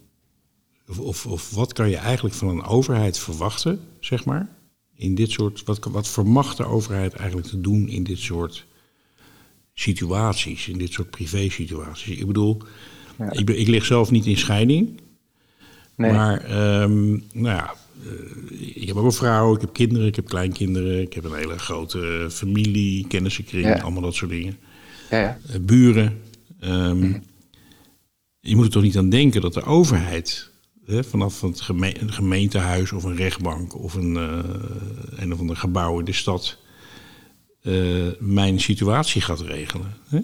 of, of wat kan je eigenlijk van een overheid verwachten, zeg maar? In dit soort, wat, wat vermacht de overheid eigenlijk te doen in dit soort situaties, in dit soort privé-situaties? Ik bedoel, ja. ik, ik, lig zelf niet in scheiding. Nee. Maar, um, nou ja, uh, ik heb ook een vrouw, ik heb kinderen, ik heb kleinkinderen, ik heb een hele grote familie, kennissenkring, ja. allemaal dat soort dingen. Ja, uh, buren. Ehm, je moet er toch niet aan denken dat de overheid vanaf het een gemeentehuis of een rechtbank of een, uh, een of ander gebouw in de stad uh, mijn situatie gaat regelen. Hè?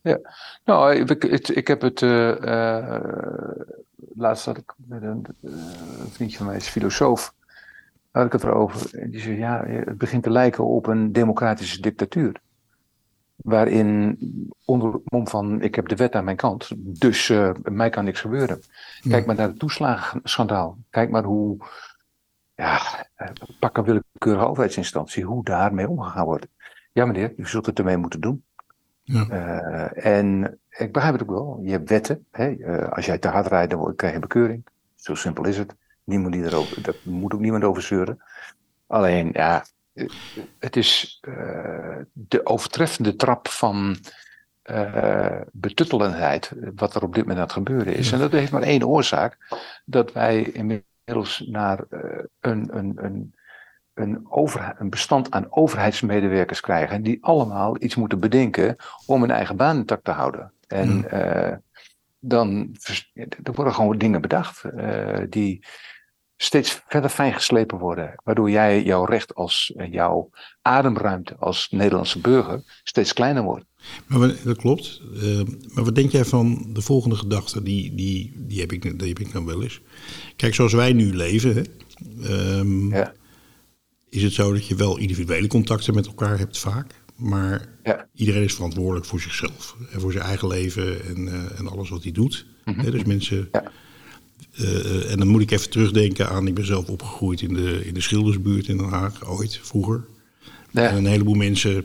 Ja, nou, ik, ik, heb het. Uh, laatst had ik met een, een, vriendje van mij, is filosoof. Had ik het erover. En die zei: Ja, het begint te lijken op een democratische dictatuur waarin onder het mom van ik heb de wet aan mijn kant, dus uh, mij kan niks gebeuren. Kijk maar naar het toeslagenschandaal. Kijk maar hoe, ja, pak een willekeurige overheidsinstantie, hoe daarmee omgegaan wordt. Ja meneer, u zult het ermee moeten doen. Ja. Uh, en ik begrijp het ook wel. Je hebt wetten. Hè? Uh, als jij te hard rijdt, dan krijg je bekeuring. Zo simpel is het. Niemand die erover, daar moet ook niemand over zeuren. Alleen, ja, het is uh, de overtreffende trap van uh, betuttelendheid wat er op dit moment aan het gebeuren is. En dat heeft maar één oorzaak, dat wij inmiddels naar uh, een, een, een, een, over, een bestand aan overheidsmedewerkers krijgen die allemaal iets moeten bedenken om hun eigen baan intact te houden. En dan er worden gewoon dingen bedacht die steeds verder fijngeslepen worden. Waardoor jij jouw recht als eh, jouw ademruimte als Nederlandse burger steeds kleiner wordt. Maar dat klopt. Uh, maar wat denk jij van de volgende gedachte? Die, die, die, heb, ik, die heb ik dan wel eens. Kijk, zoals wij nu leven, hè, um, ja. is het zo dat je wel individuele contacten met elkaar hebt vaak. Maar ja. iedereen is verantwoordelijk voor zichzelf. En voor zijn eigen leven en, uh, en alles wat hij doet. Mm -hmm. dus mensen ja. Uh, en dan moet ik even terugdenken aan, ik ben zelf opgegroeid in de, in de Schildersbuurt in Den Haag, ooit, vroeger. Ja. En een heleboel mensen,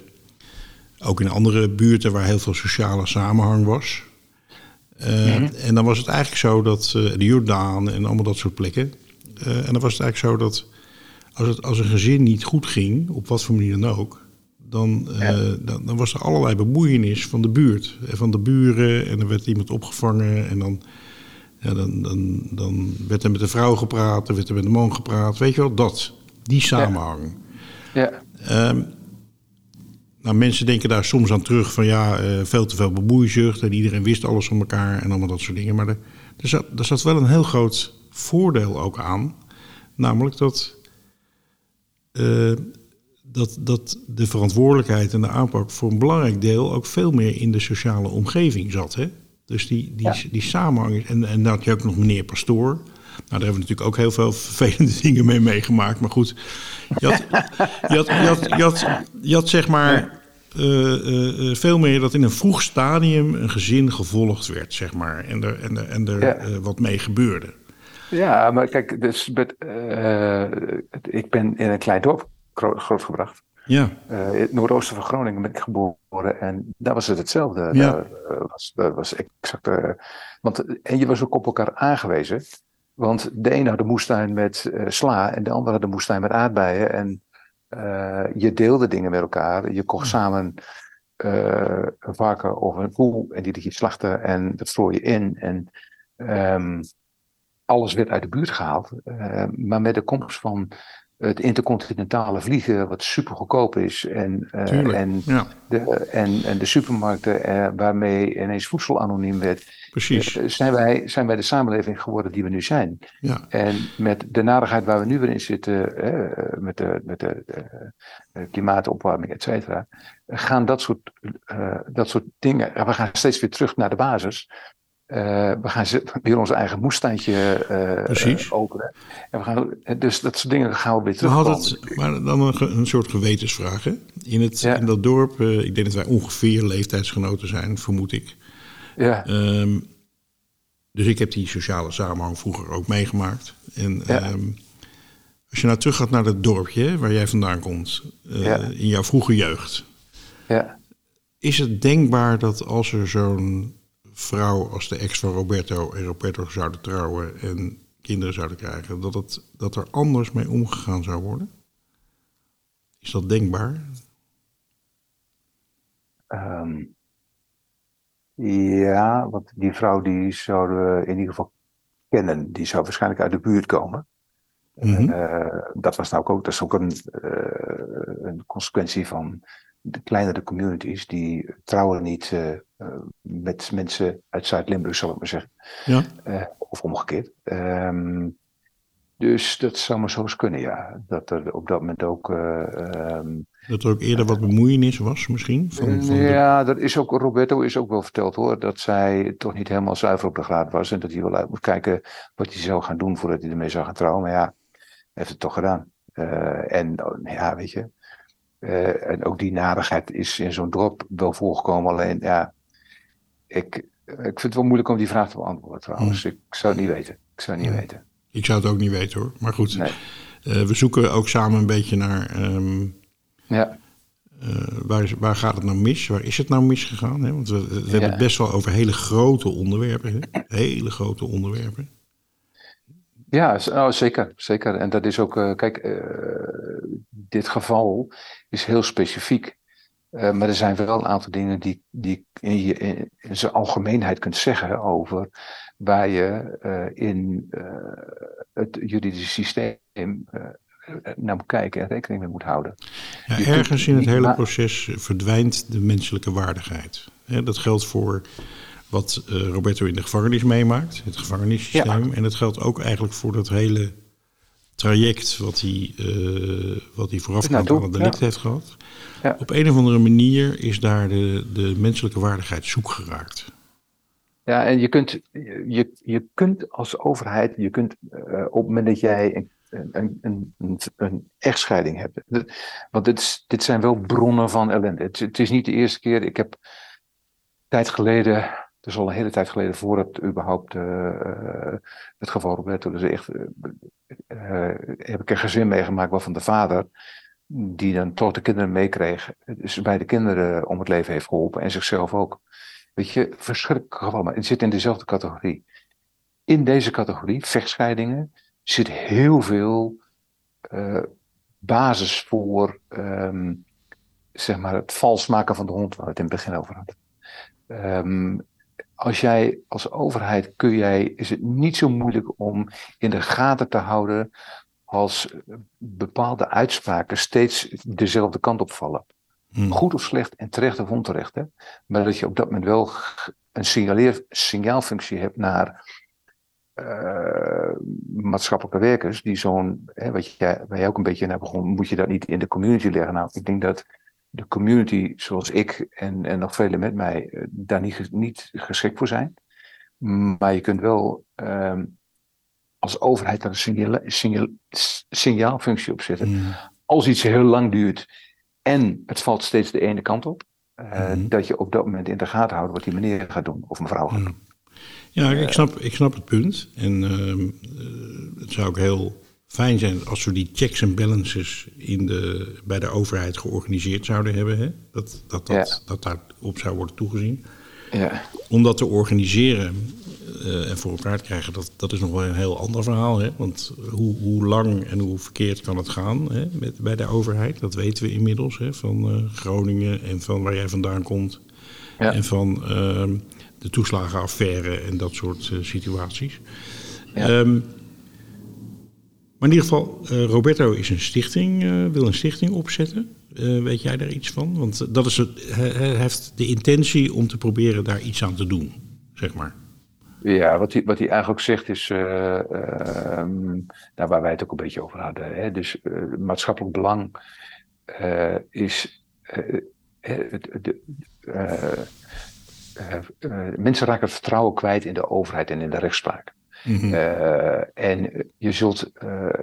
ook in andere buurten waar heel veel sociale samenhang was. Uh, mm-hmm. En dan was het eigenlijk zo dat, uh, de Jordaan en allemaal dat soort plekken. en dan was het eigenlijk zo dat als, het, als een gezin niet goed ging, op wat voor manier dan ook, dan, ja. dan, dan, was er allerlei bemoeienis van de buurt. Van de buren en er werd iemand opgevangen en dan ja, dan, dan, dan werd er met de vrouw gepraat, er werd er met de man gepraat. Weet je wel, dat. Die samenhang. Ja. ja. Um, nou, mensen denken daar soms aan terug van ja, uh, veel te veel bemoeizucht en iedereen wist alles van elkaar en allemaal dat soort dingen. Maar er, er, zat, er zat wel een heel groot voordeel ook aan. Namelijk dat, uh, dat, dat de verantwoordelijkheid en de aanpak voor een belangrijk deel ook veel meer in de sociale omgeving zat. Hè? Dus die, die, die samenhang. En, en dan had je ook nog meneer Pastoor. Nou, daar hebben we natuurlijk ook heel veel vervelende dingen mee meegemaakt. Maar goed, je had, je had, je had, je had, je had zeg maar uh, uh, veel meer dat in een vroeg stadium een gezin gevolgd werd, zeg maar. En er, en er, en er ja. wat mee gebeurde. Ja, maar kijk, dus met, ik ben in een klein dorp grootgebracht. Ja. Uh, in het noordoosten van Groningen ben ik geboren en daar was het hetzelfde. Ja. Daar, uh, was, daar was exact. Uh, want, en je was ook op elkaar aangewezen. Want de een had de moestuin met sla en de andere had de moestuin met aardbeien. En je deelde dingen met elkaar. Je kocht samen een varken of een koe en die liet je slachten en dat strooi je in. En um, alles werd uit de buurt gehaald. maar met de komst van het intercontinentale vliegen, wat super goedkoop is, en, uh, en, ja. de, en, en de supermarkten uh, waarmee ineens voedsel anoniem werd, Precies. Uh, zijn, wij, zijn wij de samenleving geworden die we nu zijn. Ja. En met de narigheid waar we nu weer in zitten, met de, met de klimaatopwarming, et cetera, gaan dat soort, dat soort dingen, we gaan steeds weer terug naar de basis. Uh, we gaan weer ons eigen moestuintje uh, openen. En we gaan, dus dat soort dingen gaan we weer terug. Maar dan een, een soort gewetensvraag. Hè? In, het, ja. in dat dorp, ik denk dat wij ongeveer leeftijdsgenoten zijn, vermoed ik. Ja. Um, dus ik heb die sociale samenhang vroeger ook meegemaakt. En ja. um, als je nou terug gaat naar dat dorpje waar jij vandaan komt, ja. in jouw vroege jeugd. Ja. Is het denkbaar dat als er zo'n vrouw als de ex van Roberto en Roberto zouden trouwen en kinderen zouden krijgen, dat, het, dat er anders mee omgegaan zou worden? Is dat denkbaar? Um, ja, want die vrouw die zouden we in ieder geval kennen. Die zou waarschijnlijk uit de buurt komen. Mm -hmm. uh, dat was nou ook, dat is ook een, uh, een consequentie van de kleinere communities. Die trouwen niet uh, met mensen uit Zuid-Limburg, zal ik maar zeggen. Ja. of omgekeerd. Ehm, dus dat zou maar zo eens kunnen, ja. Dat er op dat moment ook. ehm, Dat er ook eerder wat bemoeienis was, misschien? Van, van de- ja, dat is ook, Roberto is ook wel verteld hoor, dat zij toch niet helemaal zuiver op de graad was en dat hij wel uit moest kijken wat hij zou gaan doen voordat hij ermee zou gaan trouwen. Maar ja, heeft het toch gedaan. Eh, en oh, ja, weet je, eh, en ook die narigheid is in zo'n dorp wel voorgekomen. Alleen ja, ik, ik vind het wel moeilijk om die vraag te beantwoorden trouwens. Ik zou het niet weten. Ik zou het niet weten. Ik zou het ook niet weten hoor. Maar goed, Nee. eh, we zoeken ook samen een beetje naar ehm, Ja, eh, waar, waar gaat het nou mis? Waar is het nou misgegaan? Hè? Want we, we hebben het best wel over hele grote onderwerpen. Hè? Hele grote onderwerpen. Ja, oh, zeker, zeker. En dat is ook, eh, kijk, dit geval is heel specifiek. Eh, maar er zijn wel een aantal dingen die, die in, je, in, in zijn algemeenheid kunt zeggen over waar je eh, in eh, het juridische systeem naar moet kijken en rekening mee moet houden. Ja, ergens in het hele proces verdwijnt de menselijke waardigheid. Dat geldt voor wat Roberto in de gevangenis meemaakt, het gevangenissysteem. En dat geldt ook eigenlijk voor dat hele traject wat hij, wat hij voorafgaand aan het delict ja. heeft gehad. Ja. Op een of andere manier is daar de, de menselijke waardigheid zoek geraakt. Ja, en je kunt, je, je kunt als overheid, je kunt eh, op het moment dat jij een, een, een, echtscheiding hebt. Want dit, is, dit zijn wel bronnen van ellende. Het, het is niet de eerste keer. Ik heb tijd geleden, het is al een hele tijd geleden voor het überhaupt eh, eh, het geval Roberto, dus echt, heb ik een gezin meegemaakt waarvan de vader, die dan toch de kinderen meekreeg, dus bij de kinderen om het leven heeft geholpen en zichzelf ook. Weet je, verschrikkelijk geval, het zit in dezelfde categorie. In deze categorie, vechtscheidingen, zit heel veel eh, basis voor ehm, zeg maar het vals maken van de hond, waar we het in het begin over hadden. Ehm, als jij als overheid kun jij, is het niet zo moeilijk om in de gaten te houden als bepaalde uitspraken steeds dezelfde kant opvallen Hm. goed of slecht en terecht of onterecht. Hè? Maar dat je op dat moment wel een signaleer, signaalfunctie hebt naar eh, maatschappelijke werkers, die zo'n, wat jij, waar jij ook een beetje naar begon, moet je dat niet in de community leggen? Nou, ik denk dat de community, zoals ik en, en nog velen met mij, eh, daar niet, niet geschikt voor zijn. Maar je kunt wel ehm, als overheid daar een signaal, signaal, signaalfunctie op zetten als iets heel lang duurt en het valt steeds de ene kant op, eh, Mhm. dat je op dat moment in de gaten houdt wat die meneer gaat doen of mevrouw gaat doen. Ja, ik snap, ik snap het punt. En ehm, eh, het zou ook heel fijn zijn als we die checks en balances in de, bij de overheid georganiseerd zouden hebben. Hè? Dat, dat, dat, dat daarop zou worden toegezien. Ja. Om dat te organiseren eh, en voor elkaar te krijgen, dat, dat is nog wel een heel ander verhaal. Hè? Want hoe, hoe lang en hoe verkeerd kan het gaan hè? Met, bij de overheid? Dat weten we inmiddels hè? van eh, Groningen en van waar jij vandaan komt. Ja. En van ehm, de toeslagenaffaire en dat soort eh, situaties. Ja. Ehm, maar in ieder geval, Roberto is een stichting, wil een stichting opzetten. Weet jij daar iets van? Want dat is het, hij, hij heeft de intentie om te proberen daar iets aan te doen, zeg maar. Ja, wat hij, wat hij eigenlijk zegt is, eh, ehm, nou, waar wij het ook een beetje over hadden. Hè? Dus eh, maatschappelijk belang eh, is. de, mensen raken het vertrouwen kwijt in de overheid en in de rechtspraak. Mhm. En je zult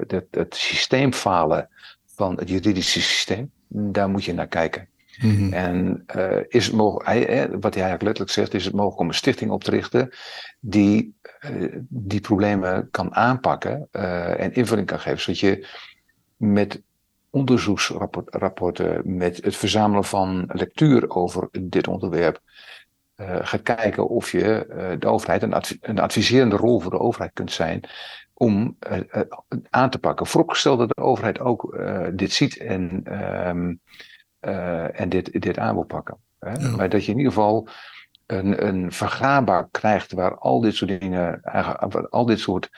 het, het systeem falen van het juridische systeem, daar moet je naar kijken. Mhm. En eh, is het mogelijk, wat hij eigenlijk letterlijk zegt, is het mogelijk om een stichting op te richten die eh, die problemen kan aanpakken eh, en invulling kan geven, zodat je met onderzoeksrapporten, met het verzamelen van lectuur over dit onderwerp, gaat kijken of je de overheid, een, een adviserende rol voor de overheid kunt zijn om aan te pakken. Vooropgesteld dat de overheid ook dit ziet en, ehm, eh, en dit, dit aan wil pakken. Hè? Ja. Maar dat je in ieder geval een, een krijgt waar al dit soort dingen, waar al dit soort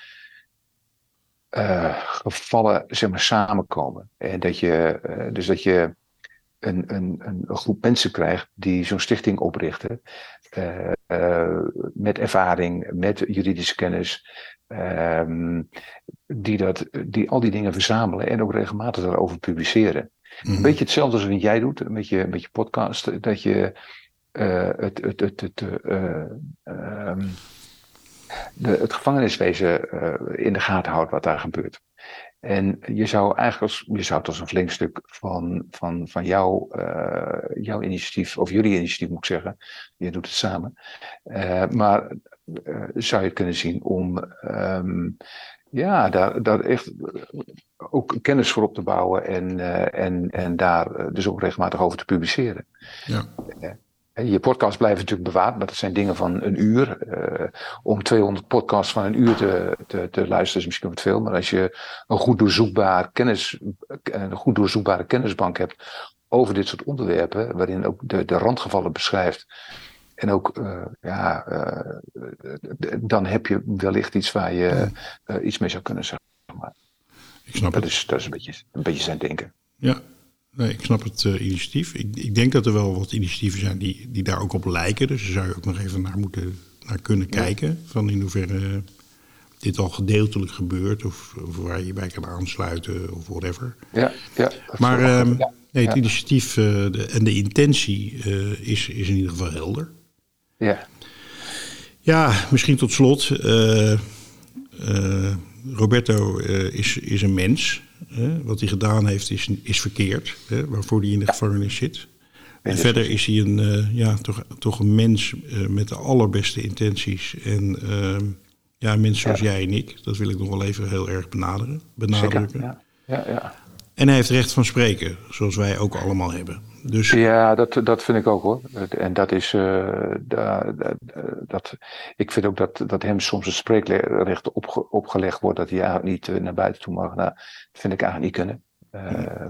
eh, gevallen zeg maar, samenkomen. En dat je, eh, dus dat je een, een, een groep mensen krijgt die zo'n stichting oprichten. eh, eh, met ervaring, met juridische kennis, ehm, die, dat, die al die dingen verzamelen en ook regelmatig daarover publiceren. Mhm. Een beetje hetzelfde als wat jij doet met je, met je podcast, dat je eh, het, het, het, het, eh, ehm, de, het gevangeniswezen eh, in de gaten houdt wat daar gebeurt. En je zou eigenlijk als, je zou het als een flink stuk van, van, van jouw, jouw initiatief, of jullie initiatief moet ik zeggen, je doet het samen, maar zou je het kunnen zien om ehm, ja, daar, daar echt ook kennis voor op te bouwen en, eh, en, en daar eh, dus ook regelmatig over te publiceren. Ja. Je podcasts blijven natuurlijk bewaard, maar dat zijn dingen van een uur. Eh, om 200 podcasts van een uur te, te, te luisteren is misschien wat veel. Maar als je een goed, doorzoekbaar kennis, een goed doorzoekbare kennisbank hebt over dit soort onderwerpen, waarin ook de, de randgevallen beschrijft. En ook, eh, ja, eh, dan heb je wellicht iets waar je eh, iets mee zou kunnen zeggen. Maar Ik snap dat het. is, dat is een, beetje, een beetje zijn denken. Ja, nee, ik snap het initiatief. Ik, ik denk dat er wel wat initiatieven zijn die, die daar ook op lijken. Dus daar zou je ook nog even naar moeten naar kunnen kijken. Van in hoeverre dit al gedeeltelijk gebeurt. Of, of waar je bij kan aansluiten of whatever. Ja, ja, Maar ehm, ja, nee, het ja. initiatief de, en de intentie is, is in ieder geval helder. Ja, Ja, misschien tot slot. eh, eh, Roberto eh, is, is een mens. Wat hij gedaan heeft is, is verkeerd. Waarvoor hij in de gevangenis zit. En verder is hij een, ja, toch, toch een mens met de allerbeste intenties. En ehm, ja, een mens zoals Ja. jij en ik. Dat wil ik nog wel even heel erg benaderen, zeker. benadrukken. Ja, ja, ja. En hij heeft recht van spreken, zoals wij ook allemaal hebben. Dus Ja, dat, dat vind ik ook hoor. En dat is. eh, da- da- dat, ik vind ook dat, dat hem soms een spreekrecht opge- opgelegd wordt dat hij eigenlijk niet eh, naar buiten toe mag. Nou, dat vind ik eigenlijk niet kunnen. Eh,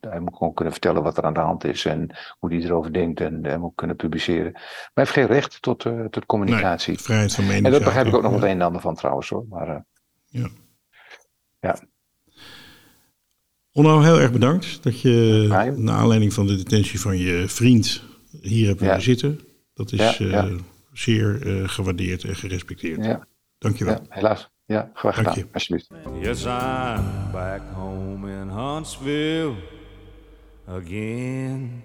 Hij moet gewoon kunnen vertellen wat er aan de hand is en hoe hij erover denkt en hij moet kunnen publiceren. Maar hij heeft geen recht tot, eh, tot communicatie. nee, vrijheid van en mening. dat begrijp ik ook nog het een en ander van trouwens hoor. Maar eh, Ja. ja, Onno, heel erg bedankt dat je Ja, joh. naar aanleiding van de detentie van je vriend hier hebt willen Ja. zitten. Dat is Ja, eh, zeer eh, gewaardeerd en gerespecteerd. ja, Dankjewel. ja, helaas. Ja, graag Dank gedaan. je. Alsjeblieft. Yes, I'm back home in Huntsville again.